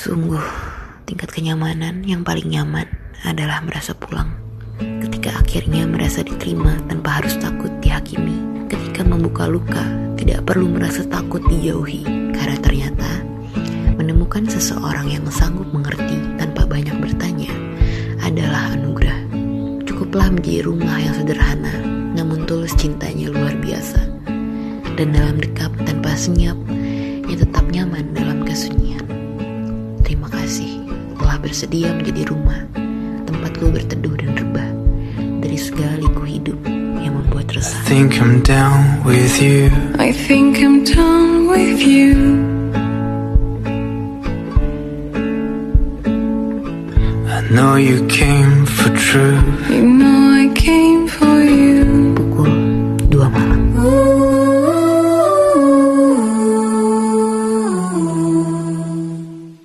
Sungguh, tingkat kenyamanan yang paling nyaman adalah merasa pulang. Ketika akhirnya merasa diterima tanpa harus takut dihakimi. Ketika membuka luka, tidak perlu merasa takut dijauhi. Karena ternyata, menemukan seseorang yang sanggup mengerti tanpa banyak bertanya adalah anugerah. Cukuplah menjadi rumah yang sederhana, namun tulus cintanya luar biasa. Dan dalam dekap tanpa senyap, bersedia menjadi rumah, tempatku berteduh dan rebah dari segala liku hidup yang membuat resah. I think I'm down with you. I think I'm done with you. I know you came for truth. You.